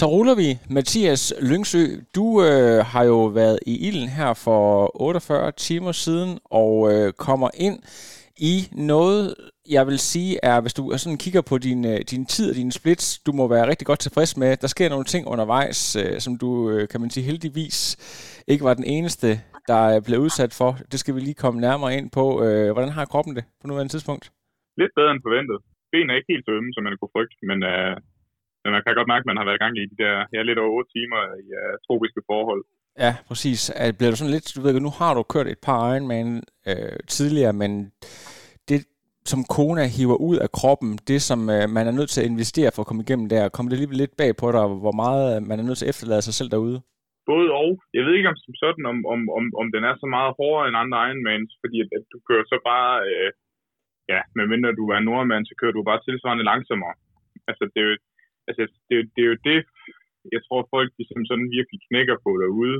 Så ruller vi. Mathias Lyngsø, du øh, har jo været i ilden her for 48 timer siden, og øh, kommer ind i noget, jeg vil sige er, hvis du øh, sådan kigger på din, øh, din tid og dine splits, du må være rigtig godt tilfreds med. Der sker nogle ting undervejs, øh, som du, øh, kan man sige, heldigvis ikke var den eneste, der øh, blev udsat for. Det skal vi lige komme nærmere ind på. Øh, hvordan har kroppen det på nuværende tidspunkt? Lidt bedre end forventet. Ben er ikke helt så ømme, som man kunne frygte, men øh, men man kan godt mærke, at man har været i gang i de der ja, lidt over 8 timer i uh, tropiske forhold. Ja, præcis. Bliver du sådan lidt, du ved, nu har du kørt et par Ironman øh, tidligere, men det, som Kona hiver ud af kroppen, det som øh, man er nødt til at investere for at komme igennem der, kommer det lige lidt bag på dig, hvor meget man er nødt til at efterlade sig selv derude? Både og. Jeg ved ikke om som sådan, om, om, om, om den er så meget hårdere end andre Ironmans, fordi at, at du kører så bare, øh, ja, medmindre du er nordmand, så kører du bare tilsvarende langsommere. Altså, det er jo, altså, det, det er jo det, jeg tror folk ligesom sådan virkelig knækker på derude.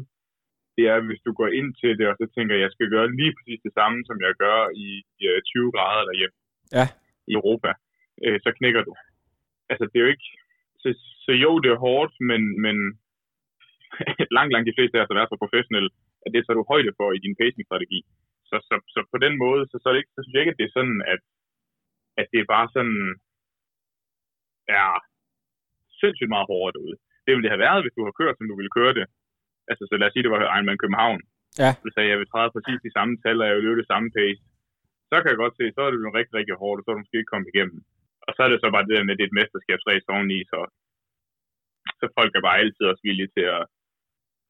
Det er, hvis du går ind til det, og så tænker, at jeg skal gøre lige præcis det samme, som jeg gør i, i 20 øh, grader derhjemme ja. i Europa, øh, så knækker du. Altså, det er jo ikke... Så, så jo, det er hårdt, men, men langt, langt de fleste af os, der er så professionelle, at det tager du højde for i din pacing-strategi. Så, så, så på den måde, så, så, er det ikke, så synes jeg ikke, at det er sådan, at, at det er bare sådan, ja, sindssygt meget hårdere derude. Det ville det have været, hvis du har kørt, som du ville køre det. Altså, så lad os sige, det var Ironman København. Ja. Du sagde, jeg vil træde præcis de samme tal, og jeg vil løbe det samme pace. Så kan jeg godt se, så er det jo rigtig, rigtig hårdt, og så er du måske ikke kommet igennem. Og så er det så bare det der med, at det er et mesterskabsræs oveni, så, så folk er bare altid også villige til at,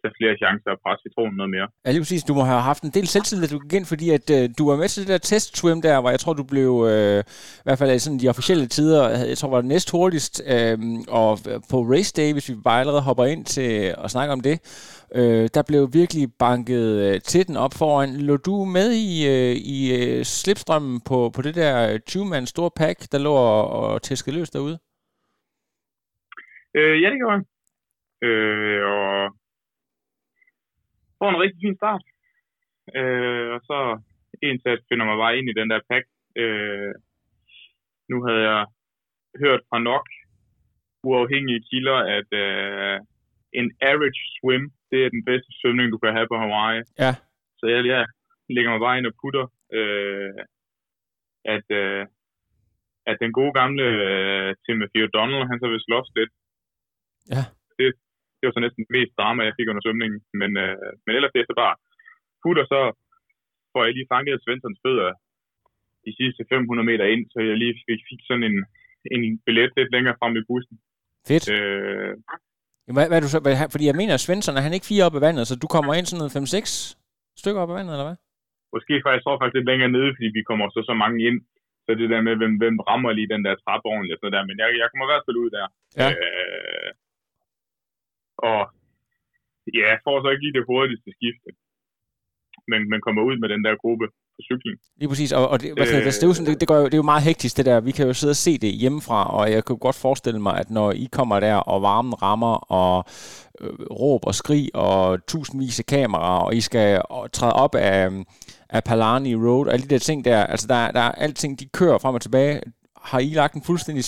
tage flere chancer og presse citronen noget mere. Ja, lige præcis. Du må have haft en del selvtillid, da du gik ind, fordi at, øh, du var med til det der test-swim der, hvor jeg tror, du blev, øh, i hvert fald i sådan de officielle tider, jeg tror, var det næst hurtigst, øh, og på race day, hvis vi bare allerede hopper ind til at snakke om det, øh, der blev virkelig banket øh, til den op foran. Lå du med i, øh, i øh, slipstrømmen på, på det der 20-mand store pack, der lå og, og tæskede løs derude? Øh, ja, det gjorde jeg. Øh, og får en rigtig fin start. Øh, og så indsat finder mig bare ind i den der pack. Øh, nu havde jeg hørt fra nok uafhængige kilder, at øh, en average swim, det er den bedste svømning, du kan have på Hawaii. Ja. Så jeg ja, lægger mig bare ind og putter, øh, at, øh, at den gode gamle øh, Timothy O'Donnell, han så vil slås lidt. Ja. Det, det var så næsten det mest drama, jeg fik under svømningen. Men, øh, men ellers det er så bare putter, så får jeg lige fanget Svenssons fødder de sidste 500 meter ind, så jeg lige fik, fik sådan en, en billet lidt længere frem i bussen. Fedt. Øh, hvad, hvad er du så, hvad, fordi jeg mener, at Svensson er han ikke fire op i vandet, så du kommer ind sådan noget 5-6 stykker op i vandet, eller hvad? Måske faktisk, jeg tror faktisk lidt længere nede, fordi vi kommer så så mange ind. Så det der med, hvem, hvem rammer lige den der trappe ordentligt. Sådan der. Men jeg, jeg kommer i hvert fald ud der. Ja. Øh, og ja, får så ikke lige det hurtigste skifte. Men man kommer ud med den der gruppe på cyklen. Lige præcis, og, og det, øh, det, er jo det, det, går jo, det er jo meget hektisk det der. Vi kan jo sidde og se det hjemmefra, og jeg kan godt forestille mig, at når I kommer der, og varmen rammer, og øh, råb og skrig, og tusindvis af kameraer, og I skal træde op af, af Palani Road, og alle de der ting der, altså der, der er alting, de kører frem og tilbage. Har I lagt en fuldstændig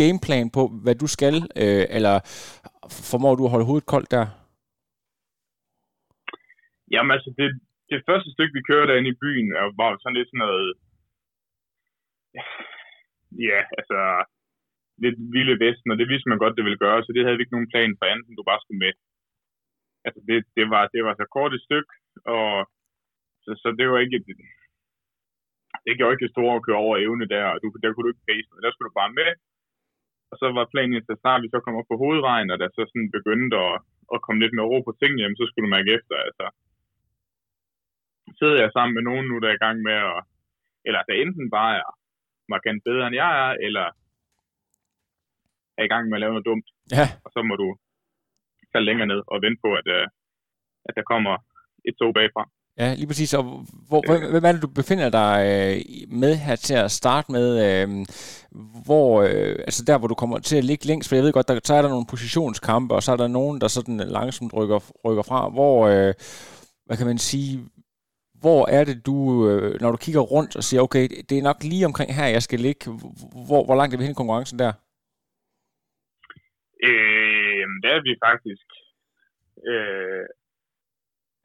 gameplan på, hvad du skal, øh, eller formår du at holde hovedet koldt der? Jamen altså, det, det første stykke, vi kørte derinde i byen, var sådan lidt sådan noget... Ja, altså... Lidt vilde vesten, og det vidste man godt, det ville gøre, så det havde vi ikke nogen plan for andet, end du bare skulle med. Altså, det, det, var, det var så kort et stykke, og så, så det var ikke... Det gjorde ikke det store at køre over evne der, og du, der kunne du ikke pace, men der skulle du bare med, og så var planen, at snart vi så kom op på hovedvejen, og der så sådan begyndte at, at komme lidt mere ro på tingene, jamen, så skulle du mærke efter. Altså, sidder jeg sammen med nogen nu, der er i gang med at, eller der enten bare er markant bedre, end jeg er, eller er i gang med at lave noget dumt. Ja. Og så må du, falde længere ned og vente på, at, øh, at der kommer et tog bagfra. Ja, lige præcis. Og hvor, hvor, hvem er det, du befinder dig øh, med her til at starte med? Øh, hvor, øh, altså der, hvor du kommer til at ligge længst, for jeg ved godt, der, så er der nogle positionskampe, og så er der nogen, der sådan langsomt rykker, rykker fra. Hvor, øh, hvad kan man sige, hvor er det, du, øh, når du kigger rundt og siger, okay, det er nok lige omkring her, jeg skal ligge. Hvor, hvor langt er vi hen i konkurrencen der? Øh, der er vi faktisk... Øh,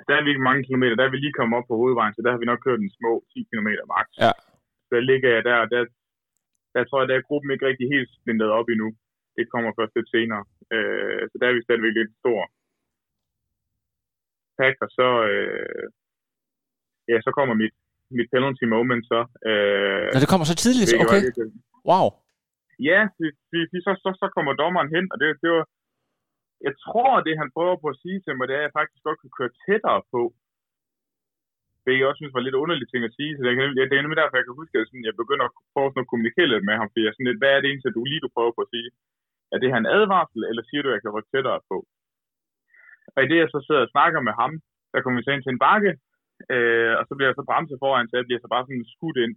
der er vi ikke mange kilometer. Der er vi lige kommet op på hovedvejen, så der har vi nok kørt en små 10 km max. Ja. Så der ligger jeg der, der, der tror jeg, der er gruppen ikke rigtig helt splintet op endnu. Det kommer først lidt senere. Øh, så der er vi stadigvæk lidt stor pack, og så, øh, ja, så kommer mit, mit penalty moment så. Øh, Nå, det kommer så tidligt? Okay. Wow. Ja, det, så, så, så kommer dommeren hen, og det, det var, jeg tror, det han prøver på at sige til mig, det er, at jeg faktisk godt kan køre tættere på. Det jeg også synes var lidt underligt ting at sige, så det, kan, det er nemlig derfor, jeg kan huske, at sådan, jeg begynder at prøve sådan at kommunikere lidt med ham, fordi jeg sådan lidt, hvad er det egentlig, du lige du prøver på at sige? Er det her en advarsel, eller siger du, at jeg kan rykke tættere på? Og i det, jeg så sidder og snakker med ham, der kommer vi så ind til en bakke, øh, og så bliver jeg så bremset foran, så jeg bliver så bare sådan skudt ind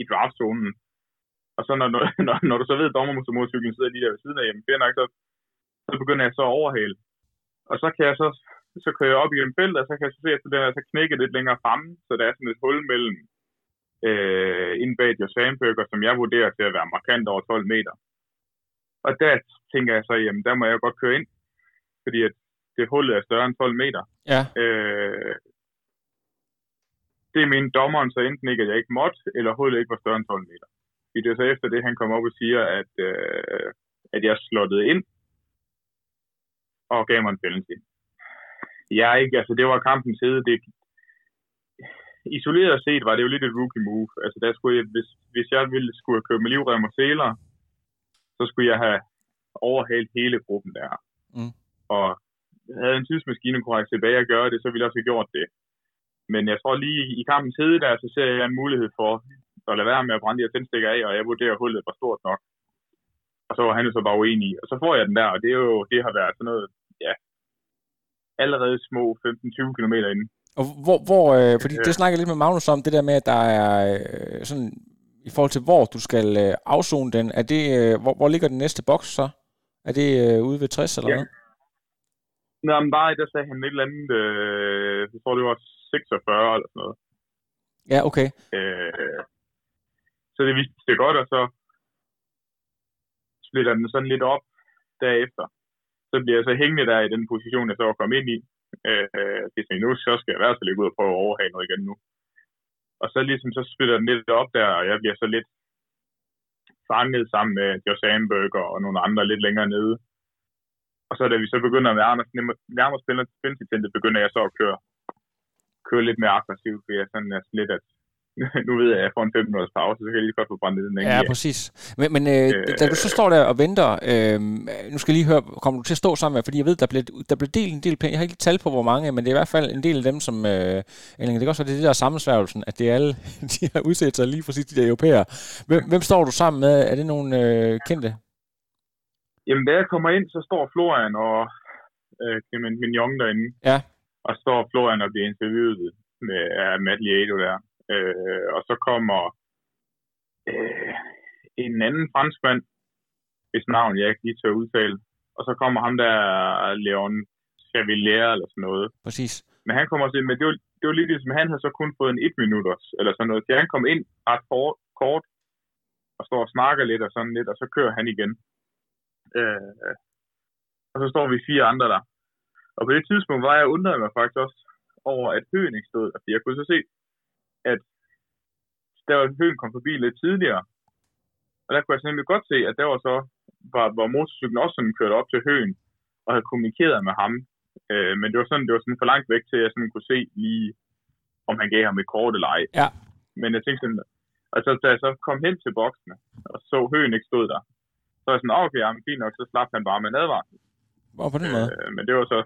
i draftzonen. Og så når, når, når du så ved, at dommermotorcyklen sidder lige der ved siden af, jamen, nok, så så begynder jeg så at overhale. Og så kan jeg så, så kører jeg op i en felt, og så kan jeg så se, at den er så knækket lidt længere fremme, så der er sådan et hul mellem øh, inde bag Joe Sandberger, som jeg vurderer til at være markant over 12 meter. Og der tænker jeg så, jamen der må jeg godt køre ind, fordi at det hullet er større end 12 meter. Ja. Øh, det er min dommeren så enten ikke, at jeg ikke måtte, eller hullet ikke var større end 12 meter. Fordi det så efter det, han kommer op og siger, at, øh, at jeg slåede ind, og gav mig en penalty. Jeg er ikke, altså det var kampens hede. Det, isoleret set var det jo lidt et rookie move. Altså der skulle jeg, hvis, hvis jeg ville skulle have købt med livrem og seler, så skulle jeg have overhældt hele gruppen der. Mm. Og havde en tidsmaskine kunne jeg tilbage og gøre det, så ville jeg også have gjort det. Men jeg tror lige i kampens hede der, så ser jeg en mulighed for at lade være med at brænde de her tændstikker af, og jeg vurderer, at hullet var stort nok. Og så var han jo så bare uenig Og så får jeg den der, og det, er jo, det har været sådan noget, ja, allerede små 15-20 km inde. Og hvor, hvor øh, fordi det snakker lidt med Magnus om, det der med, at der er øh, sådan, i forhold til hvor du skal øh, afzone den, er det, øh, hvor, hvor ligger den næste boks så? Er det øh, ude ved 60 eller ja. noget? Nej, men bare der sagde han et eller andet, øh, jeg tror det var 46 eller sådan noget. Ja, okay. Øh, så det viste det godt, og så splitter den sådan lidt op derefter. Så bliver jeg så hængende der i den position, jeg så var kommet ind i. Øh, øh det er nu så skal jeg i hvert fald ikke ud og prøve at overhale noget igen nu. Og så ligesom så splitter den lidt op der, og jeg bliver så lidt fanget sammen med Josh Sandberger og nogle andre lidt længere nede. Og så da vi så begynder at nærme, nærme spille til begynder jeg så at køre, køre lidt mere aggressivt, fordi jeg sådan er lidt, at nu ved jeg, at jeg får en 5 minutters pause, så kan jeg lige godt få brændt den Ja, ja, præcis. Men, men øh, øh, da du så står der og venter, øh, nu skal jeg lige høre, kommer du til at stå sammen med, fordi jeg ved, der blev, der blev delt en del penge, jeg har ikke tal på, hvor mange, men det er i hvert fald en del af dem, som, øh, det kan også være, det er det der sammensværgelsen, at det er alle, de har udsat sig lige præcis de der europæere. Hvem, hvem står du sammen med? Er det nogle øh, kendte? Jamen, da jeg kommer ind, så står Florian og øh, Clement Mignon derinde. Ja. Og står Florian og bliver interviewet med uh, Matt Lieto der. Øh, og så kommer øh, en anden franskmand, hvis navn jeg ikke lige at udtale. Og så kommer ham der, Leon Chavillere eller sådan noget. Præcis. Men han kommer til, men det var, det var lidt ligesom, han havde så kun fået en et minutters, eller sådan noget. Så han kom ind ret kort, kort og står og snakker lidt og sådan lidt, og så kører han igen. Øh, og så står vi fire andre der. Og på det tidspunkt var jeg undret mig faktisk også over, at høen ikke stod Fordi jeg kunne så se, at der var høen kom forbi lidt tidligere. Og der kunne jeg nemlig godt se, at der var så, var, var motorcyklen også sådan kørt op til høen, og havde kommunikeret med ham. Øh, men det var sådan, det var sådan for langt væk til, at jeg sådan kunne se lige, om han gav ham et kort eller ej. Ja. Men jeg tænkte sådan, og så, da jeg så kom hen til boksene, og så høen ikke stod der, så var jeg sådan, okay, jamen, fint nok, så slap han bare med en advarsel. Hvor på den måde? Øh, men det var så,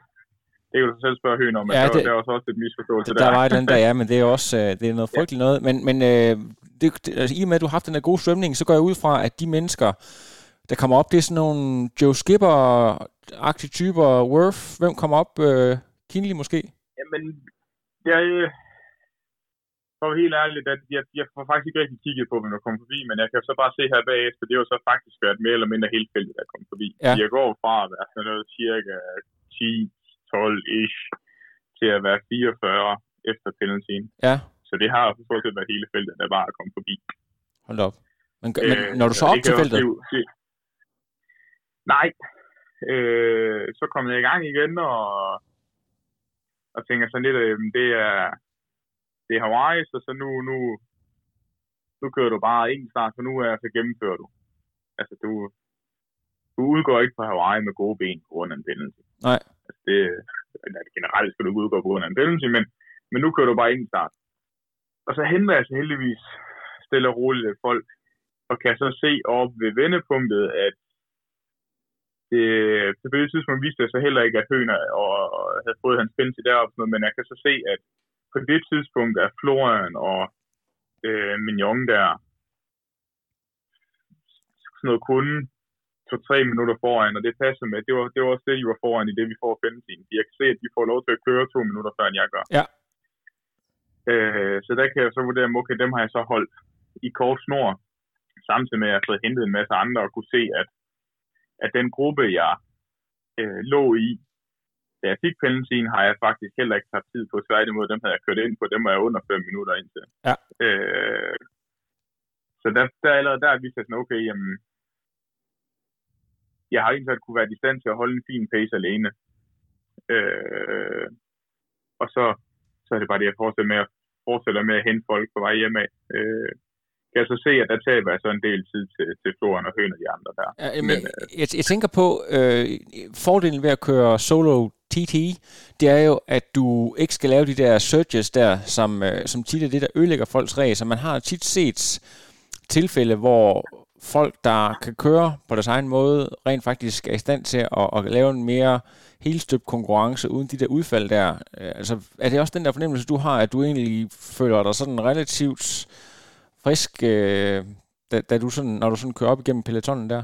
det kan du selv spørge Høen om, men ja, der, det, der var også et misforståelse der. Der var den der, ja, men det er også øh, det er noget frygteligt ja. noget. Men, men øh, det, det, altså, i og med, at du har haft den der gode svømning, så går jeg ud fra, at de mennesker, der kommer op, det er sådan nogle Joe Skipper agtige typer, Worth, hvem kommer op? Øh, Kinley måske? Jamen, jeg, for helt ærligt, at jeg, jeg får faktisk ikke rigtig kigget på, hvem der kommer forbi, men jeg kan så bare se her bagefter, det har jo så faktisk været mere eller mindre hele feltet, der kommer forbi. Ja. Jeg går fra at være sådan noget cirka 10-12-ish til at være 44 efter penaltyen. Ja, Så det har stort set været hele feltet, der bare er kommet forbi. hold op. Men, øh, men når du så op det til feltet? også se- Nej. Øh, så kom jeg i gang igen, og, og tænker sådan lidt, øh, det er, det er Hawaii, så, så nu, nu, nu kører du bare en start, så nu er så gennemfører du. Altså, du, du udgår ikke fra Hawaii med gode ben på grund af en penalty. Nej. Altså, det, eller generelt skal du ikke udgå på grund af en penalty, men, men nu kører du bare ind i start. Og så henvender jeg så heldigvis stille og roligt folk, og kan så se op ved vendepunktet, at det, på det tidspunkt viste jeg så heller ikke, at Høner og, og havde fået hans penalty deroppe, men jeg kan så se, at på det tidspunkt er Florian og øh, Mignon der sådan noget kunde to-tre minutter foran, og det passer med. Det var, det var også det, de var foran i det, vi får penaltyen. Jeg kan se, at de får lov til at køre to minutter før, end jeg gør. Ja. Øh, så der kan jeg så vurdere, okay, dem har jeg så holdt i kort snor, samtidig med, at jeg har fået hentet en masse andre og kunne se, at, at den gruppe, jeg øh, lå i, da jeg fik penaltyen, har jeg faktisk heller ikke taget tid på. Tværtimod, dem havde jeg kørt ind på, dem var jeg under 5 minutter indtil. Ja. Øh, så der, der allerede der viste jeg sådan, okay, jamen, jeg har egentlig kunne være i stand til at holde en fin pace alene. Øh, og så, så er det bare det, jeg fortsætter med at, fortsætter med at hente folk på vej hjemme. Øh, kan jeg så se, at der taber jeg så en del tid til, til Florian og Høen og de andre der. Ja, men, jeg, jeg tænker på, øh, fordelen ved at køre solo TT, det er jo, at du ikke skal lave de der searches der, som, øh, som tit er det, der ødelægger folks race. Man har tit set tilfælde, hvor folk, der kan køre på deres egen måde, rent faktisk er i stand til at, at lave en mere helstøbt konkurrence uden de der udfald der. Øh, altså, er det også den der fornemmelse, du har, at du egentlig føler dig sådan relativt frisk, øh, da, da du sådan, når du sådan kører op igennem pelotonen der?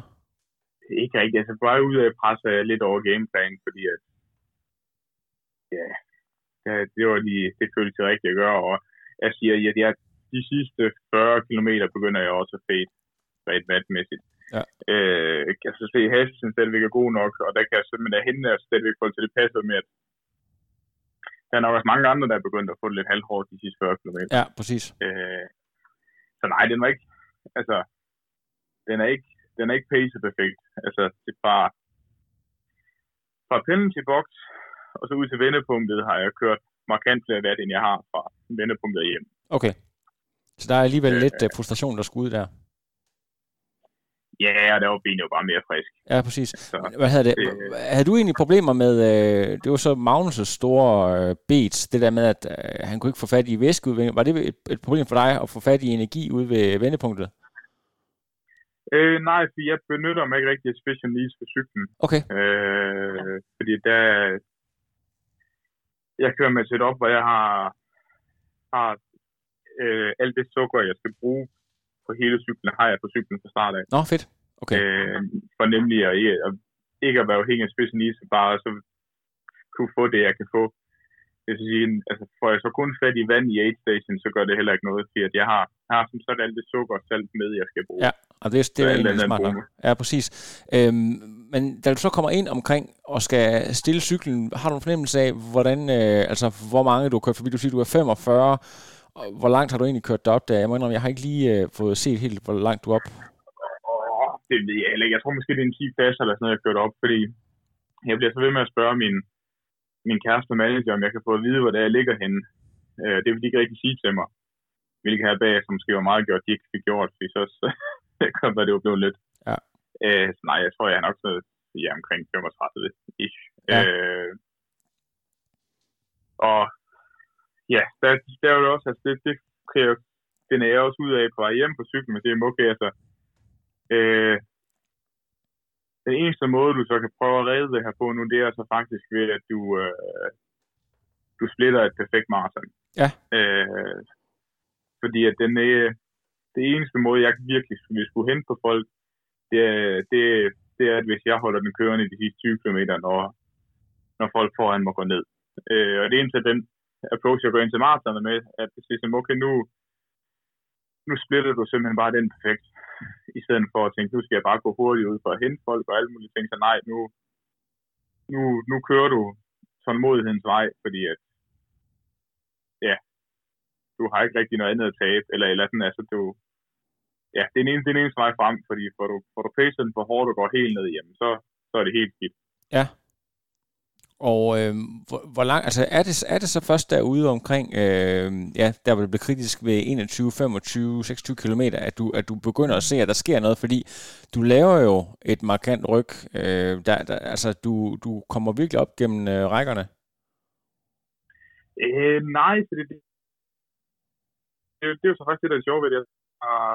Ikke rigtigt. Altså, bare ud af presser jeg lidt over gameplan, fordi at, ja, det, var lige, det føltes rigtigt at gøre, og jeg siger, at jeg, de sidste 40 km begynder jeg også at fade rent vatmæssigt. Ja. Øh, jeg kan så se, at Hasten stadigvæk er god nok, og der kan jeg simpelthen derhen er stadigvæk forhold til det passer med, at der er nok også mange andre, der er begyndt at få det lidt halvhårdt de sidste 40 km. Ja, præcis. Øh, så nej, den var ikke, altså, den er ikke, den er ikke pace perfekt. Altså, det er bare, fra penalty box, og så ud til vendepunktet har jeg kørt markant flere vat, end jeg har fra vendepunktet hjem. Okay. Så der er alligevel Øh, lidt uh, frustration, der skulle ud der. Ja, og der var ben jo bare mere frisk. Ja, præcis. Så, Hvad havde det? det- Havde du egentlig problemer med, øh, det var så Magnus' store øh, beats, det der med, at øh, han kunne ikke få fat i væskeudvinding. Var det et, et problem for dig at få fat i energi ude ved vendepunktet? øh, nej, for jeg benytter mig ikke rigtig af special needs for cyklen. Okay. Øh, fordi der, jeg kører med et setup, hvor jeg har, har øh, alt det sukker, jeg skal bruge på hele cyklen, har jeg på cyklen fra start af. Nå, fedt. Okay. Øh, for nemlig at, ikke- at ikke at være afhængig af special needs, bare så kunne få det, jeg kan få. Det vil sige, altså får jeg så kun fat i vand i aid station, så gør det heller ikke noget, fordi at jeg har, har som sådan alt det sukker og salt med, jeg skal bruge. Ja, og det, det Så er alt egentlig smart nok. Ja, præcis. Øhm, men da du så kommer ind omkring og skal stille cyklen, har du en fornemmelse af, hvordan, øh, altså, hvor mange du har kørt forbi? Du siger, du er 45. Og Hvor langt har du egentlig kørt derop der? Jeg må indrømme, jeg har ikke lige øh, fået set helt, hvor langt du er op. Det ved jeg heller ikke. Jeg tror måske, det er en 10 pladser eller sådan noget, jeg kørt op, fordi jeg bliver så ved med at spørge min, min kæreste og manager, om jeg kan få at vide, hvor det er, jeg ligger henne. Øh, det vil de ikke rigtig sige til mig. Hvilket her bag, som måske var meget gjort, de ikke fik gjort, fordi så, så kom det jo blevet lidt. Ja. Øh, så nej, jeg tror, jeg er nok sådan ja, omkring 35 ish. Ja. Øh, og ja, der, der er jo også, altså det, det kræver, den er jeg også ud af på vej hjem på cyklen, men det er okay, altså, øh, den eneste måde, du så kan prøve at redde det her på nu, det er så faktisk ved, at du, øh, du splitter et perfekt maraton. Ja. Øh, fordi at den er, det eneste måde, jeg virkelig skulle, skulle hente på folk, det er, det det er, at hvis jeg holder den kørende de sidste 20 km, når, når folk foran må gå ned. Øh, og det er indtil den approach, jeg går ind til marathon med, at det siger, okay, nu, nu splitter du simpelthen bare den perfekt, i stedet for at tænke, nu skal jeg bare gå hurtigt ud for at hente folk og alle mulige ting, så nej, nu, nu, nu kører du tålmodighedens vej, fordi at, ja, du har ikke rigtig noget andet at tabe, eller, eller sådan, altså du, ja, det er den eneste, den eneste vej frem, fordi får du, får du pacen for hårdt og går helt ned, hjem, så, så er det helt skidt. Ja, og øh, hvor, hvor lang, altså er det, er det så først derude omkring, øh, ja, der hvor det bliver kritisk ved 21, 25, 26 km, at du, at du begynder at se, at der sker noget, fordi du laver jo et markant ryg, øh, der, der, altså du, du kommer virkelig op gennem øh, rækkerne. Øh, nej, for det, det, det, det er jo så faktisk det, der er sjovt ved det. Altså,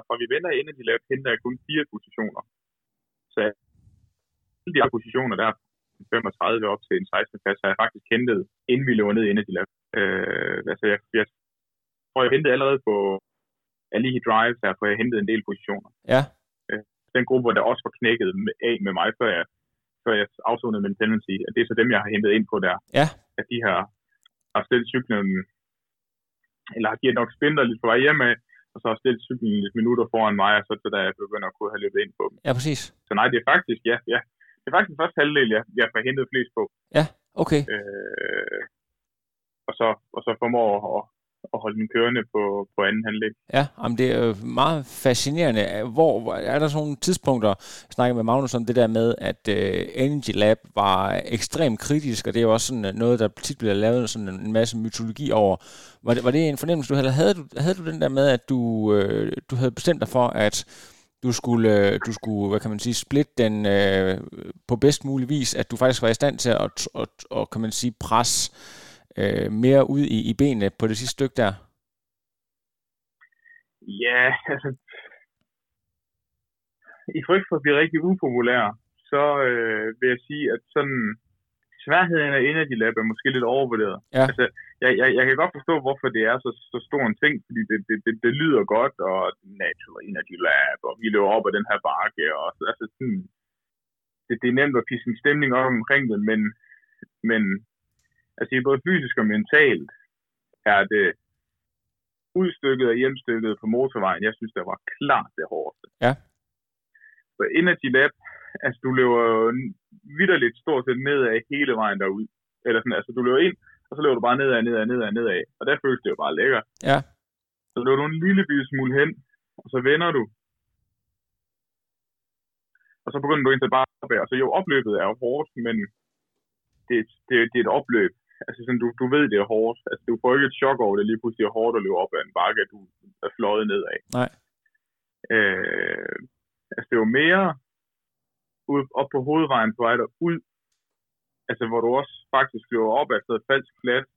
Fra vi vender ind at de lavede der er kun fire positioner. Så de her positioner der 35 op til en 16. plads, har jeg faktisk hentet, inden vi lå ned inden de lavede. Øh, altså, jeg, jeg tror, jeg hentede allerede på Alihi Drive, der får jeg hentet en del positioner. Ja. Øh, den gruppe, der også var knækket med, af med mig, før jeg, før jeg afsonede min penalty, at det er så dem, jeg har hentet ind på der. Ja. At de har, har stillet cyklen, eller har givet nok spindler lidt på vej hjemme og så har stillet cyklen lidt minutter foran mig, og så til da jeg begynder at kunne have løbet ind på dem. Ja, præcis. Så nej, det er faktisk, ja, ja, er faktisk den første halvdel, jeg, jeg får hentet flest på. Ja, okay. Øh, og, så, og så formår at, at holde den kørende på, på anden halvdel. Ja, jamen det er meget fascinerende. Hvor, er der sådan nogle tidspunkter, jeg snakker med Magnus om det der med, at uh, Energy Lab var ekstremt kritisk, og det er jo også sådan noget, der tit bliver lavet sådan en masse mytologi over. Var det, var det en fornemmelse, du havde? Havde du, havde du den der med, at du, uh, du havde bestemt dig for, at du skulle, øh, du skulle, hvad kan man sige, splitte den øh, på bedst mulig vis, at du faktisk var i stand til at, at, at kan man sige, presse øh, mere ud i, i benene på det sidste stykke der? Ja, altså, i frygt for at blive rigtig upopulær, så øh, vil jeg sige, at sådan sværheden af Energy Lab er måske lidt overvurderet. Ja. Altså, jeg, jeg, jeg kan godt forstå, hvorfor det er så, så stor en ting, fordi det, det, det, det lyder godt, og Natural Energy Lab, og vi løber op ad den her bakke, og altså sådan, det, det er nemt at piske en stemning op omkring det, men, men altså både fysisk og mentalt er det udstykket og hjemstykket på motorvejen, jeg synes, det var klart det hårdeste. Ja. Så Energy Lab, altså du løber vidderligt stort set nedad hele vejen derud. Eller sådan, altså du løber ind, og så løber du bare nedad, nedad, nedad, nedad. Og der føles det jo bare lækkert. Ja. Så løber du en lille smule hen, og så vender du. Og så begynder du ind til bare opad. Så jo, opløbet er jo hårdt, men det, det, det er et opløb. Altså sådan, du, du ved, det er hårdt. Altså du får ikke et chok over, det lige pludselig er hårdt at løbe op ad en bakke, at du er fløjet nedad. Nej. Øh, altså det er jo mere ud, op på hovedvejen på vej ud, altså hvor du også faktisk løber op af et falsk plads.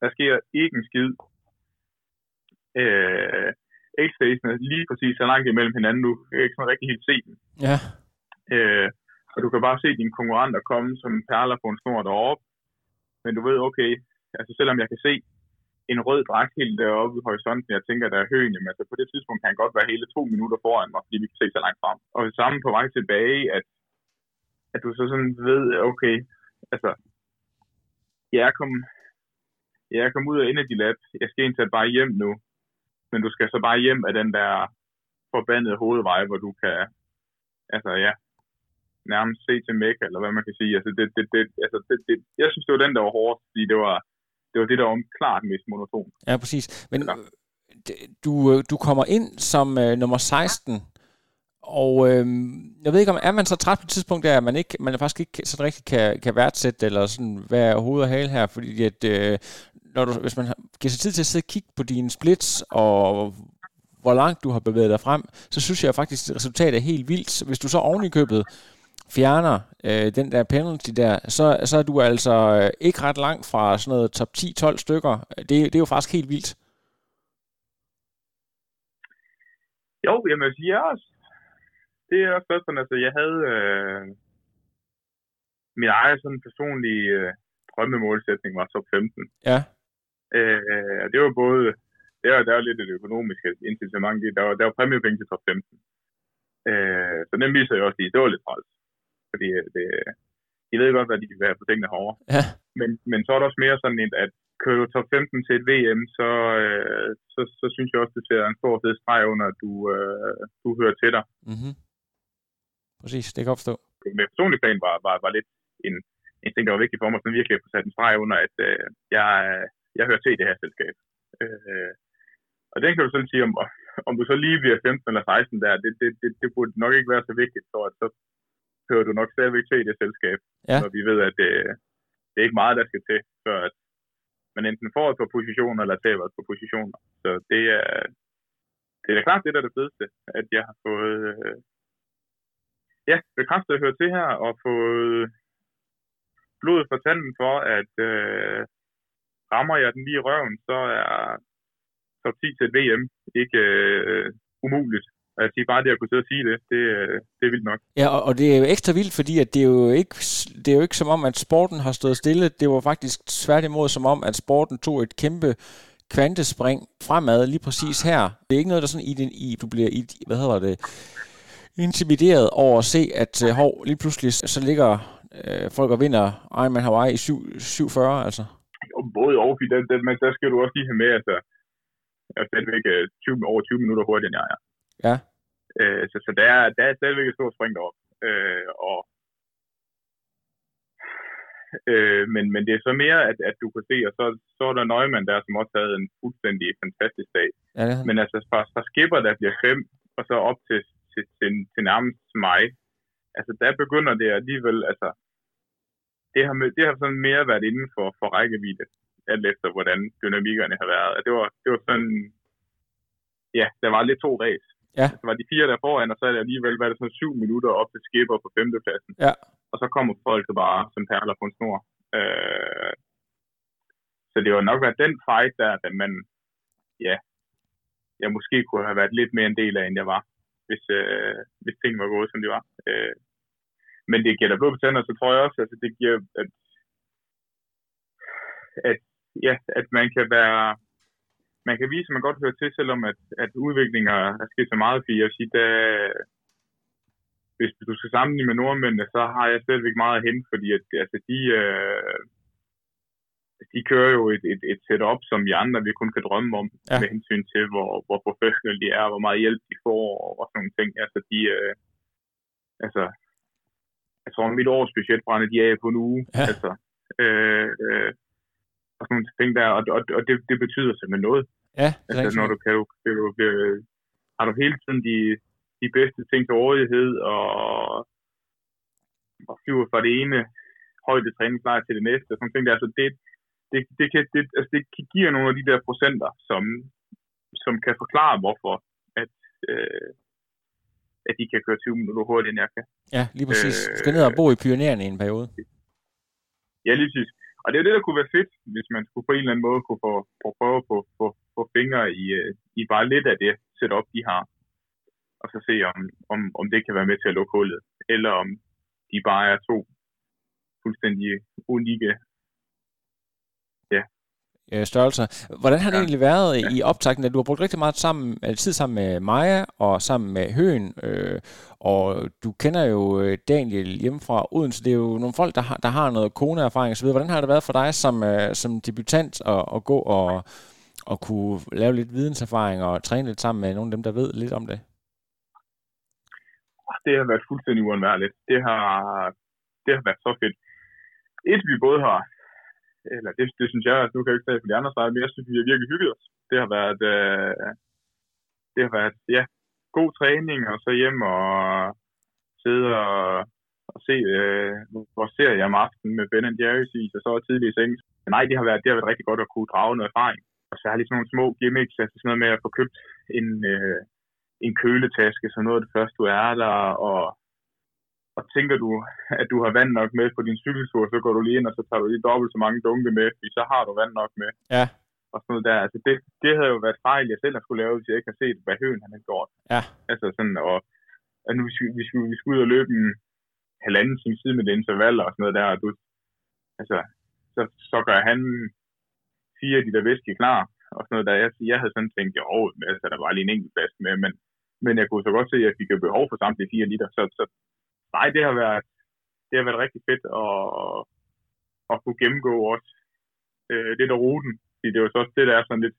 Der sker ikke en skid. Øh, X-Station er lige præcis så langt imellem hinanden nu. Jeg kan ikke sådan rigtig helt se den. Ja. Øh, og du kan bare se dine konkurrenter komme som perler på en snor deroppe. Men du ved, okay, altså selvom jeg kan se en rød dragt helt deroppe i horisonten, jeg tænker, der er høen, jamen, altså på det tidspunkt kan han godt være hele to minutter foran mig, fordi vi kan se så langt frem. Og det samme på vej tilbage, at, at du så sådan ved, okay, altså, jeg er kommet, jeg er kommet ud af Energy Lab, jeg skal egentlig bare hjem nu, men du skal så bare hjem af den der forbandede hovedvej, hvor du kan, altså ja, nærmest se til Mekka, eller hvad man kan sige. Altså, det, det, det, altså det, det, jeg synes, det var den, der var hårdt, fordi det var, det var det, der var klart mest monoton. Ja, præcis. Men ja. du, du kommer ind som øh, nummer 16, og øh, jeg ved ikke, om er man så træt på et tidspunkt, der, at man, ikke, man faktisk ikke sådan rigtig kan, kan værdsætte, eller sådan være hoved og hale her, fordi at, øh, når du, hvis man giver sig tid til at sidde og kigge på dine splits, og hvor langt du har bevæget dig frem, så synes jeg faktisk, at resultatet er helt vildt. Hvis du så oven i købet fjerner øh, den der penalty der, så, så er du altså øh, ikke ret langt fra sådan noget top 10-12 stykker. Det, det er jo faktisk helt vildt. Jo, jeg må sige også. Det er også sådan, altså jeg havde øh, min egen sådan personlige øh, drømmemålsætning var top 15. Ja. Øh, det var både, det var, der var lidt et økonomisk incitament, der var, der var præmiepenge til top 15. Øh, så den viser jo også lige, det var lidt træls. Fordi øh, det, de ved godt, hvad de vil have på tingene herovre. Ja. Men, men så er der også mere sådan et, at kører du top 15 til et VM, så, øh, så, så synes jeg også, det ser en stor fed streg under, at du, øh, du hører til dig. Mm-hmm. Præcis, det kan jeg godt forstå. Med personlig plan var, var, var lidt en, en ting, der var vigtig for mig, sådan virkelig at få sat en streg under, at øh, jeg, jeg hører til i det her selskab. Øh, og den kan du sådan sige, om, om du så lige bliver 15 eller 16 der, det, det, det, det burde nok ikke være så vigtigt, for at så hører du nok stadigvæk til i det selskab, Ja. når vi ved, at det, det er ikke meget, der skal til, før at man enten får et par positioner, eller taber et par positioner. Så det er, det er da klart det, der er det fedeste, at jeg har fået øh, ja, bekræftet at høre til her, og fået blodet for tanden for, at øh, rammer jeg den lige i røven, så er top 10 til et VM ikke øh, umuligt. Og jeg siger bare det at kunne sidde og sige det, det, øh, det er vildt nok. Ja, og, og det er jo ekstra vildt, fordi at det, er jo ikke, det er jo ikke som om, at sporten har stået stille. Det var faktisk tværtimod som om, at sporten tog et kæmpe kvantespring fremad lige præcis her. Det er ikke noget, der sådan i, den, i du bliver i, hvad hedder det, intimideret over at se, at øh, hov, lige pludselig så ligger øh, folk og vinder Ironman Hawaii i 7, 740, altså. Og både og, den, den, men der skal du også lige have med, altså, jeg er stadigvæk øh, 20, over 20 minutter hurtigere, end jeg er. Ja. Øh, så, så der, er, der er stadigvæk et stort spring derop. Øh, og, øh, men, men det er så mere, at, at du kan se, og så, så er der Neumann der, som også havde en fuldstændig fantastisk dag. Ja, han. Men altså fra, fra skipper, der bliver fem, og så op til, til, til, til nærmest mig, altså der begynder det alligevel, altså det har, det har sådan mere været inden for, for rækkevidde, alt efter hvordan dynamikkerne har været. Det var, det var sådan, ja, der var lidt to ræs. Ja. Så var de fire der foran, og så er det alligevel været sådan syv minutter op til skipper på femtepladsen. Ja. Og så kommer folk bare som perler på en snor. Øh, så det var nok været den fight der, at man, ja, jeg måske kunne have været lidt mere en del af, end jeg var, hvis, øh, hvis ting var gået, som de var. Øh, men det da blod på tænder, så tror jeg også, altså det giver, at, at, ja, at man kan være, man kan vise, at man godt hører til, selvom at, at udviklinger er sket så meget, fordi jeg vil sige, der, hvis du skal sammenligne med nordmændene, så har jeg stadigvæk meget at hente, fordi at, altså, de, øh, de kører jo et, et, et setup, som vi andre vi kun kan drømme om, Ja. med hensyn til, hvor, hvor professionelle de er, hvor meget hjælp de får, og, og sådan nogle ting. Altså, de, øh, altså, jeg tror, mit årsbudget brænder de af på en uge. Ja. Altså, øh, øh, og sådan nogle ting der, og, og, og det, det betyder simpelthen noget. Ja, det Altså, når du kan kan du, øh, har du hele tiden de, de bedste ting til rådighed, og, og flyver fra det ene højde træningslejr til det næste, og sådan ting der. Altså, det, det, det, kan, det, altså, det kan give nogle af de der procenter, som, som kan forklare, hvorfor at, øh, at de kan køre 20 minutter hurtigere, end jeg kan. Ja, lige præcis. Du Øh, skal ned og bo i pionererne i en periode. Ja, lige præcis. Og det er jo det, der kunne være fedt, hvis man skulle på en eller anden måde kunne få, få prøve at få, få, få fingre i, øh, i bare lidt af det setup, de har. Og så se, om, om, om det kan være med til at lukke hullet. Eller om de bare er to fuldstændig unikke øh, størrelser. Hvordan har det Ja. egentlig været i optakten, at du har brugt rigtig meget sammen, øh, tid sammen med Maja og sammen med Høen, øh, og du kender jo øh, Daniel hjemme fra Odense, det er jo nogle folk, der har, der har noget koneerfaring osv. Hvordan har det været for dig som, øh, som debutant at, at gå og, og kunne lave lidt videnserfaring og træne lidt sammen med nogle af dem, der ved lidt om det? Det har været fuldstændig uundværligt. Det har, det har været så fedt. Et, vi både har, eller det, det synes jeg, altså nu kan jeg ikke tage for de andre side, men jeg synes, vi har virkelig hygget os. Det har været, øh, det har været, ja, god træning, og så hjem og sidde og, og se øh, vores serie om aftenen med Ben Jerry's is, og så tidlig i seng. Men nej, det har, været, det har været rigtig godt at kunne drage noget erfaring. Og særligt sådan nogle små gimmicks, altså sådan noget med at få købt en, øh, en køletaske, så noget af det første, du er der, og, og tænker du, at du har vand nok med på din cykeltur, så går du lige ind, og så tager du lige dobbelt så mange dunke med, fordi så har du vand nok med. Ja. Og sådan noget der. Altså det, det havde jo været fejl, jeg selv har skulle lave, hvis jeg ikke har set, hvad høen han har gjort. Ja. Altså sådan, og, og nu vi skulle, vi skulle, vi skulle ud og løbe en halvanden time side med det intervaller og sådan noget der, og du, altså, så, så gør han fire af de der væske klar, og sådan noget der. Jeg, jeg havde sådan tænkt, jo, altså, der var lige en enkelt plads med, men men jeg kunne så godt se, at jeg fik behov for samtlige 4 liter. Så, så nej, det har været, det har været rigtig fedt at, at kunne gennemgå også øh, lidt af ruten. Fordi det er jo så også det, der er sådan lidt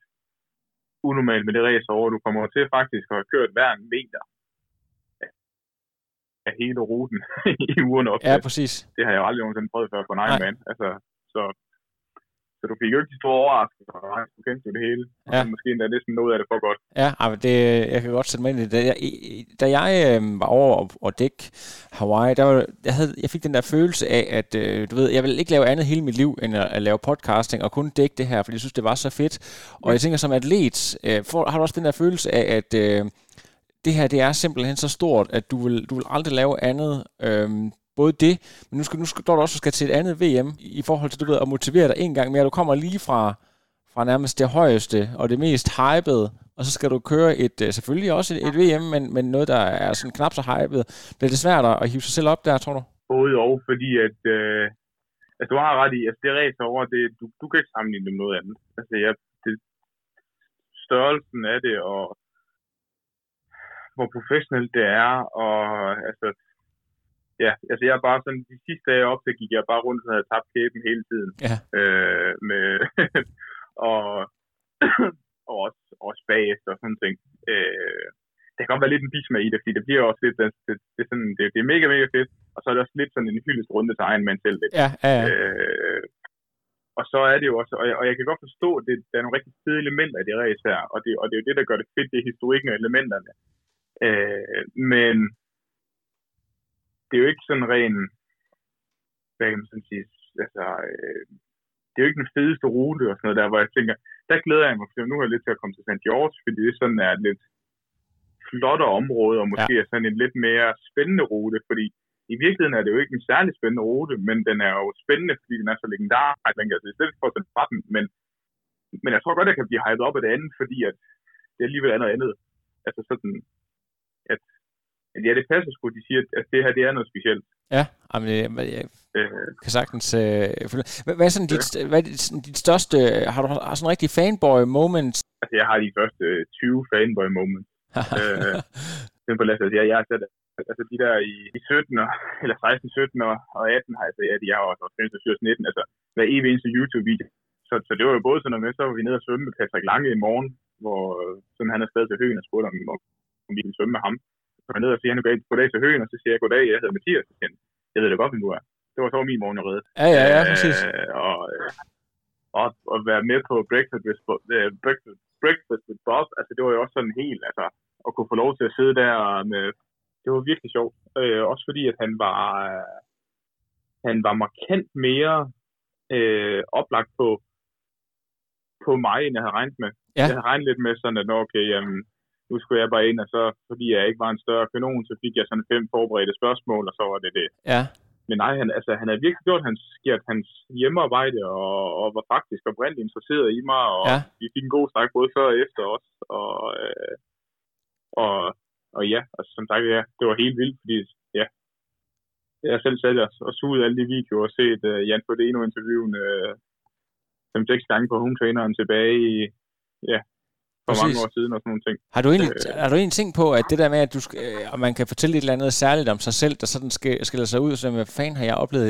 unormalt med det race over. Du kommer til faktisk at have kørt hver en meter af hele ruten i ugen op. Ja, præcis. Det har jeg jo aldrig nogensinde prøvet før på en Ironman. Altså, så så du fik jo ikke de store overraskelser, du kendte jo det hele. Ja. Og måske endda næsten noget af det for godt. Ja, men det, jeg kan godt sætte mig ind i det. Da jeg, da jeg øh, var over og, og dække Hawaii, der var, jeg, havde, jeg fik den der følelse af, at øh, du ved, jeg vil ikke lave andet hele mit liv, end at, at lave podcasting, og kun dække det her, fordi jeg synes, det var så fedt. Og ja. jeg tænker, som atlet, øh, for, har du også den der følelse af, at øh, det her, det er simpelthen så stort, at du vil, du vil aldrig lave andet øh, både det, men nu skal, nu skal, du også skal til et andet VM i forhold til, du ved, at motivere dig en gang mere. Du kommer lige fra, fra nærmest det højeste og det mest hypede, og så skal du køre et, øh, selvfølgelig også et, et VM, men, men noget, der er sådan knap så hypet. Bliver det svært at hive sig selv op der, tror du? Både og, fordi at, øh, altså, du har ret i, at det race over, det, du, du kan ikke sammenligne det med noget andet. Altså, ja, det, størrelsen af det, og hvor professionelt det er, og altså, ja, altså jeg er bare sådan, de sidste dage op, så gik jeg bare rundt og havde tabt kæben hele tiden. Ja. Øh, med, og, og også, også bagefter og sådan ting. Øh, det kan godt være lidt en bismag i det, fordi det bliver også lidt, det, det, det, er sådan, det, det er mega, mega fedt, og så er det også lidt sådan en hyldest runde til egen mand selv. Lidt. Ja, ja, ja. Øh, og så er det jo også, og jeg, og jeg kan godt forstå, at det, der er nogle rigtig fede elementer i det race her, og det, og det er jo det, der gør det fedt, det er historikken og elementerne. Øh, men det er jo ikke sådan ren, hvad kan man sådan sige, altså, øh, det er jo ikke den fedeste rute og sådan noget der, hvor jeg tænker, der glæder jeg mig, for nu har jeg lidt til at komme til St. George, fordi det sådan er et lidt flottere område, og måske ja. er sådan en lidt mere spændende rute, fordi i virkeligheden er det jo ikke en særlig spændende rute, men den er jo spændende, fordi den er så legendarisk, den kan altså i stedet for at fra den, men, men jeg tror godt, jeg kan blive hyped op af det andet, fordi at det alligevel er noget andet. Altså sådan, Ja, det passer sgu, de siger, at det her det er noget specielt. Ja, jamen, jeg, jeg øh, kan sagtens øh, hvad, hvad, er sådan dit, ja. hvad er dit, dit største, har du har sådan en rigtig fanboy moment? Altså, jeg har de første 20 fanboy moments. øh, simpelthen, altså, jeg, jeg har sat, altså de der i, i 17 år, eller 16, 17 år, og 18 har jeg altså, ja, de er også 15, 19, altså hver evig eneste YouTube-video. Så, så det var jo både sådan noget med, så var vi nede og svømme med Patrick Lange i morgen, hvor sådan han er stadig til høen og spurgte om, om vi ville svømme med ham kommer ned og siger, han er goddag til høen, og så siger jeg, goddag, jeg hedder Mathias. Så siger, jeg ved det godt, hvem du er. Det var så min morgen, jeg reddet. Ja, ja, ja, præcis. Øh, og, og, og være med på Breakfast with, uh, breakfast, breakfast with Bob, altså det var jo også sådan helt, altså, at kunne få lov til at sidde der med, det var virkelig sjovt. Øh, også fordi, at han var, øh, han var markant mere øh, oplagt på, på mig, end jeg havde regnet med. Ja. Jeg havde regnet lidt med sådan, at okay, jamen, nu skulle jeg bare ind, og så, fordi jeg ikke var en større kanon, så fik jeg sådan fem forberedte spørgsmål, og så var det det. Ja. Men nej, han, altså, han har virkelig gjort hans, gjort hans hjemmearbejde, og, og var faktisk oprindeligt interesseret i mig, og ja. vi fik en god snak både før og efter os. Og, øh, og, og ja, altså, som sagt, ja, det var helt vildt, fordi ja, jeg selv sat og suget alle de videoer og set uh, Jan Fodeno-interviewen uh, fem-seks gange på home traineren tilbage i, ja, for Præcis. mange år siden og sådan nogle ting. Har du egentlig, øh, har du egentlig tænkt på, at det der med, at du skal, øh, man kan fortælle et eller andet særligt om sig selv, der sådan skal, skiller sig ud, så hvad fanden har jeg oplevet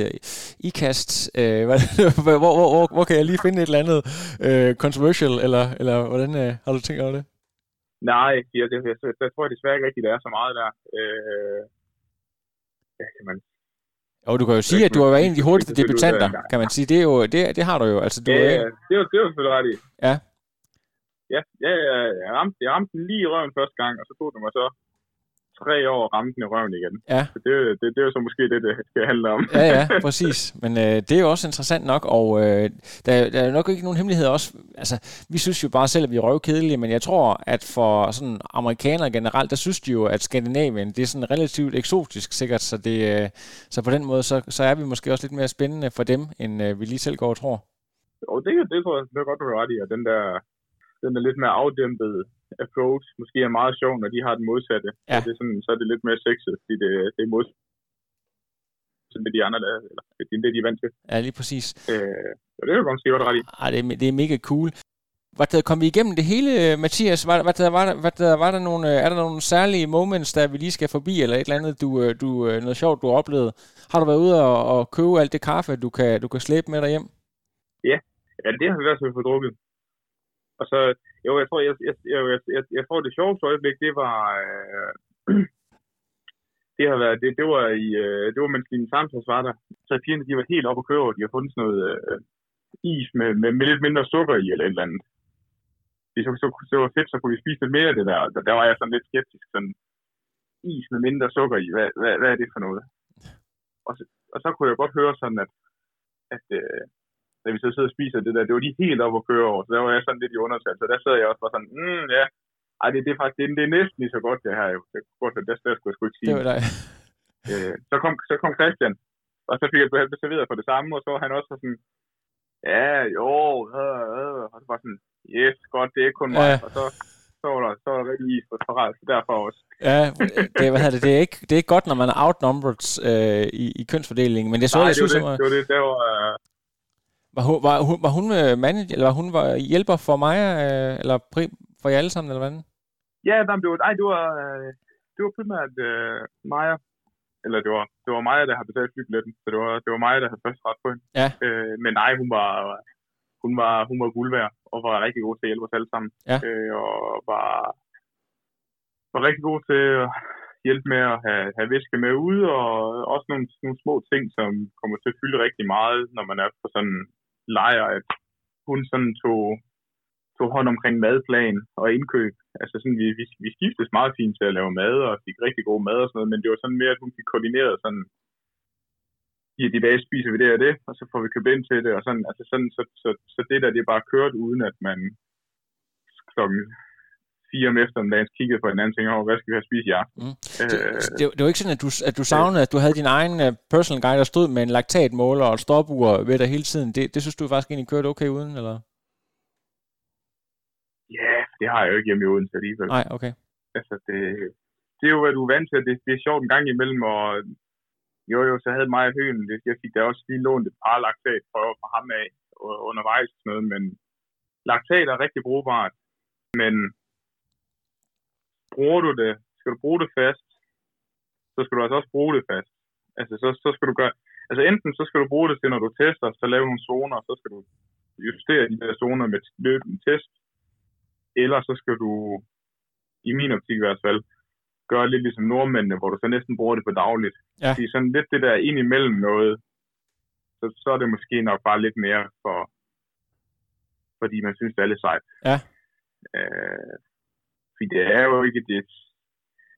i kast? Øh, hvad, hvor, hvor, hvor, hvor, kan jeg lige finde et eller andet øh, controversial, eller, eller hvordan øh, har du tænkt over det? Nej, jeg, jeg, jeg, jeg, jeg tror desværre ikke rigtigt, der er så meget der. Øh, ja, kan man og du kan jo sige, at du har været en af de hurtigste debutanter, kan man sige. Det, er jo, det, det har du jo. Altså, du ja, er, det er det er jo selvfølgelig ret i. Ja, ja, ja, jeg ramte, jeg ramte den lige i røven første gang, og så tog det mig så tre år at ramme den i røven igen. Ja. Så det, det, det er jo så måske det, det skal handle om. ja, ja, præcis. Men øh, det er jo også interessant nok, og øh, der, der er nok ikke nogen hemmelighed også. Altså, vi synes jo bare selv, at vi er røvkedelige, men jeg tror, at for sådan amerikanere generelt, der synes de jo, at Skandinavien, det er sådan relativt eksotisk sikkert, så, det, øh, så på den måde, så, så er vi måske også lidt mere spændende for dem, end øh, vi lige selv går og tror. Jo, det, det tror jeg, det er godt, du har ret i, og den der den er lidt mere afdæmpet approach, måske er meget sjov, når de har den modsatte. Ja. Så, det er sådan, så er det lidt mere sexet, fordi det, det er modsat det de andre, der, eller det er det, de er vant til. Ja, lige præcis. Øh, så det er jo godt ret i. Ej, det, er, det er mega cool. Var der, kom vi igennem det hele, Mathias? Var, var, der, var, der, var, der, var der nogle, er der nogle særlige moments, der vi lige skal forbi, eller et eller andet, du, du, noget sjovt, du har oplevet? Har du været ude og, og købe alt det kaffe, du kan, du kan slæbe med dig hjem? Ja, ja det har vi i hvert fald fået drukket. Og så, jo, jeg tror, jeg, jeg, jeg, jeg, jeg tror, det sjoveste øjeblik, det var, øh, det har været, det, det var i, øh, det var mens din samtals var der. Så pigerne, de var helt oppe at køre, de har fundet sådan noget øh, is med, med, med, lidt mindre sukker i, eller et eller andet. Det, så, så, så var fedt, så kunne vi spise lidt mere af det der. Der, der var jeg sådan lidt skeptisk, sådan, is med mindre sukker i, hvad, hvad, hvad er det for noget? Og så, og så kunne jeg godt høre sådan, at, at øh, da vi så sidder og spiser det der, det var de helt oppe at køre over, så der var jeg sådan lidt i undertal, så der sad jeg også bare sådan, mm, ja, ej, det, det er faktisk, det, det er næsten lige så godt, det her jo. Det, godt, det, det, det skulle jeg sgu ikke sige. Det var dig. Øh, så, kom, så kom Christian, og så fik jeg blev serveret for det samme, og så var han også sådan, ja, jo, øh, øh, og så var sådan, yes, godt, det er ikke kun mig, ja. og så, så var der, så var der rigtig is på parat, så derfor også. Ja, det, hvad det, det, er ikke, det er ikke godt, når man er outnumbered øh, i, i kønsfordelingen, men det så Nej, jeg synes, det, det, det var det, det var, øh, var hun, var hun, var hun øh, manager, eller var hun var hjælper for mig, øh, eller for jer alle sammen, eller hvad? Ja, det var, ej, det var, det var primært øh, Maja, eller det var, det var Maja, der har betalt flybilletten, så det var, det var Maja, der havde først ret på hende. Ja. Øh, men nej, hun var, hun var, hun var guld værd, og var rigtig god til at hjælpe os alle sammen. Ja. Øh, og var, var rigtig god til at hjælpe med at have, have væske med ude, og også nogle, nogle små ting, som kommer til at fylde rigtig meget, når man er på sådan lejr, at hun sådan tog, tog hånd omkring madplan og indkøb. Altså sådan, vi, vi, vi skiftes meget fint til at lave mad, og fik rigtig god mad og sådan noget, men det var sådan mere, at hun fik koordineret sådan, i de dage spiser vi det og det, og så får vi købt ind til det, og sådan, altså sådan, så, så, så det der, det er bare kørt, uden at man klokken fire om eftermiddagen kiggede på hinanden og tænkte, oh, hvad skal vi have spist i aften? Mm. Det, det, det, var ikke sådan, at du, at du savnede, at du havde din egen uh, personal guide, der stod med en laktatmåler og et stopur ved dig hele tiden. Det, det synes du faktisk egentlig kørte okay uden, eller? Ja, det har jeg jo ikke hjemme i Odense alligevel. Nej, okay. Altså, det, det er jo, hvad du er vant til. Det, det er sjovt en gang imellem, og jo, jo, så havde mig og høen, det, jeg fik da også lige lånt et par laktat fra ham af undervejs noget, men laktat er rigtig brugbart, men bruger du det, skal du bruge det fast, så skal du altså også bruge det fast. Altså, så, så skal du gøre, altså enten så skal du bruge det til, når du tester, så lave nogle zoner, så skal du justere de der zoner med løbende test, eller så skal du, i min optik i hvert fald, gøre lidt ligesom nordmændene, hvor du så næsten bruger det på dagligt. Ja. Det er sådan lidt det der ind imellem noget, så, så er det måske nok bare lidt mere for, fordi man synes, det er lidt sejt. Ja. Øh, fordi det er jo ikke det,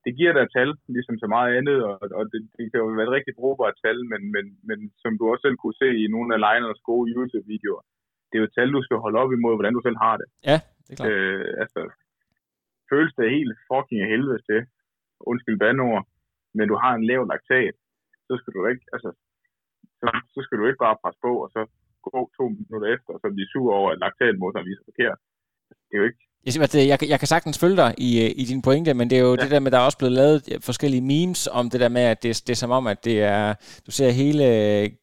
det giver dig tal, ligesom så meget andet, og, og det, det kan jo være et rigtig brugbart tal, men, men, men som du også selv kunne se i nogle af Lejnernes gode YouTube-videoer, det er jo et tal, du skal holde op imod, hvordan du selv har det. Ja, det er klart. Øh, altså, føles det helt fucking af helvede til, undskyld bandord, men du har en lav laktat, så skal du ikke, altså, så, så skal du ikke bare presse på, og så gå to minutter efter, og så blive sur over, at laktatmotoren viser forkert. Det er jo ikke, jeg, siger, jeg, jeg kan sagtens følge dig i, øh, i din pointe, men det er jo ja. det der med, der er også blevet lavet forskellige memes om det der med, at det, det er som om, at det er, du ser hele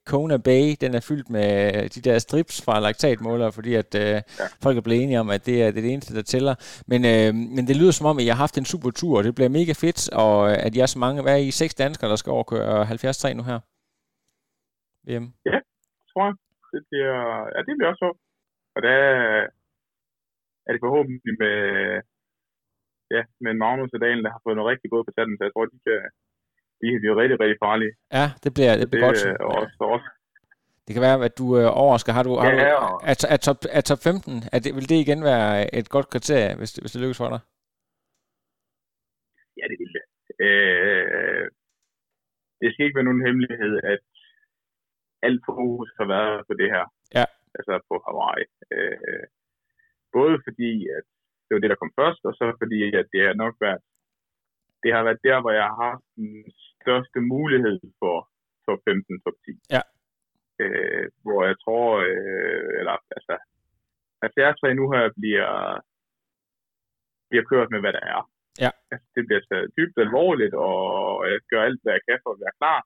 Kona Bay, den er fyldt med de der strips fra laktatmålere, fordi at øh, ja. folk er blevet enige om, at det er, det er det eneste, der tæller. Men, øh, men det lyder som om, at jeg har haft en super tur, og det bliver mega fedt, og at jeg er så mange, hvad er I, seks danskere, der skal overkøre 73 nu her? VM. Ja, tror jeg. Det bliver, ja, det bliver også så. Og der, er det forhåbentlig med, ja, med Magnus og Dalen, der har fået noget rigtig godt på tanden, så jeg tror, de kan, de kan blive rigtig, rigtig farlige. Ja, det bliver, det bliver det, godt. Og også, også, det kan være, at du øh, overrasker. Har du, har Ja, du, er, er, top, er top 15, er det, vil det igen være et godt kriterie, hvis, hvis det lykkes for dig? ja, det vil det. Øh, det skal ikke være nogen hemmelighed, at alt fokus har været på det her. Ja. Altså på Hawaii. Øh, både fordi, at det var det, der kom først, og så fordi, at det har nok været, det har været der, hvor jeg har haft den største mulighed for top 15, top 10. Ja. Øh, hvor jeg tror, øh, eller altså, 70 nu her bliver, bliver kørt med, hvad der er. Ja. Altså, det bliver taget dybt alvorligt, og jeg gør alt, hvad jeg kan for at være klar.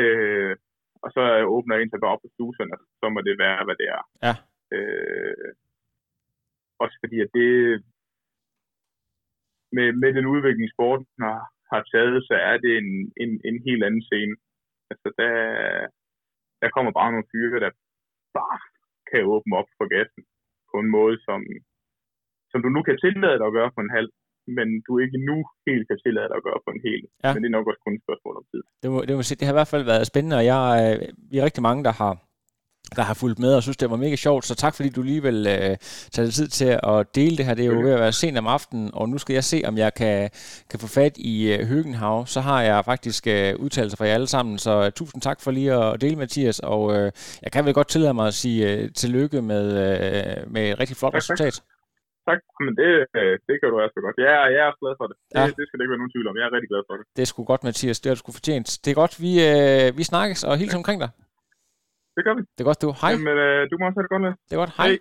Øh, og så åbner jeg ind til bare op på sluserne, og så må det være, hvad det er. Ja. Øh, også fordi, at det med, med den udvikling, sporten har, har taget, så er det en, en, en helt anden scene. Altså, der, der kommer bare nogle fyre, der bare kan åbne op for gassen på en måde, som, som du nu kan tillade dig at gøre på en halv, men du ikke nu helt kan tillade dig at gøre på en hel. Ja. Men det er nok også kun et spørgsmål om tid. Det, må, det, må, det har i hvert fald været spændende, og jeg, øh, vi er rigtig mange, der har der har fulgt med og synes, det var mega sjovt. Så tak, fordi du lige vil øh, tage tid til at dele det her. Det er jo ved at være sent om aftenen, og nu skal jeg se, om jeg kan, kan få fat i øh, Høgenhav. Så har jeg faktisk øh, udtalelser fra jer alle sammen, så uh, tusind tak for lige at dele, Mathias. Og øh, jeg kan vel godt tillade mig at sige øh, tillykke med, øh, med et rigtig flot tak, resultat. Tak. Tak, men det, øh, det gør du altså godt. Jeg, jeg er også glad for det. Ja. det. Det skal det ikke være nogen tvivl om. Jeg er rigtig glad for det. Det er sgu godt, Mathias. Det har du sgu fortjent. Det er godt, vi, øh, vi snakkes og hils omkring dig. Det gør vi. Det er godt, du. Hej. Jamen, øh, du må også have det godt med. Det er godt. Hej. Hej.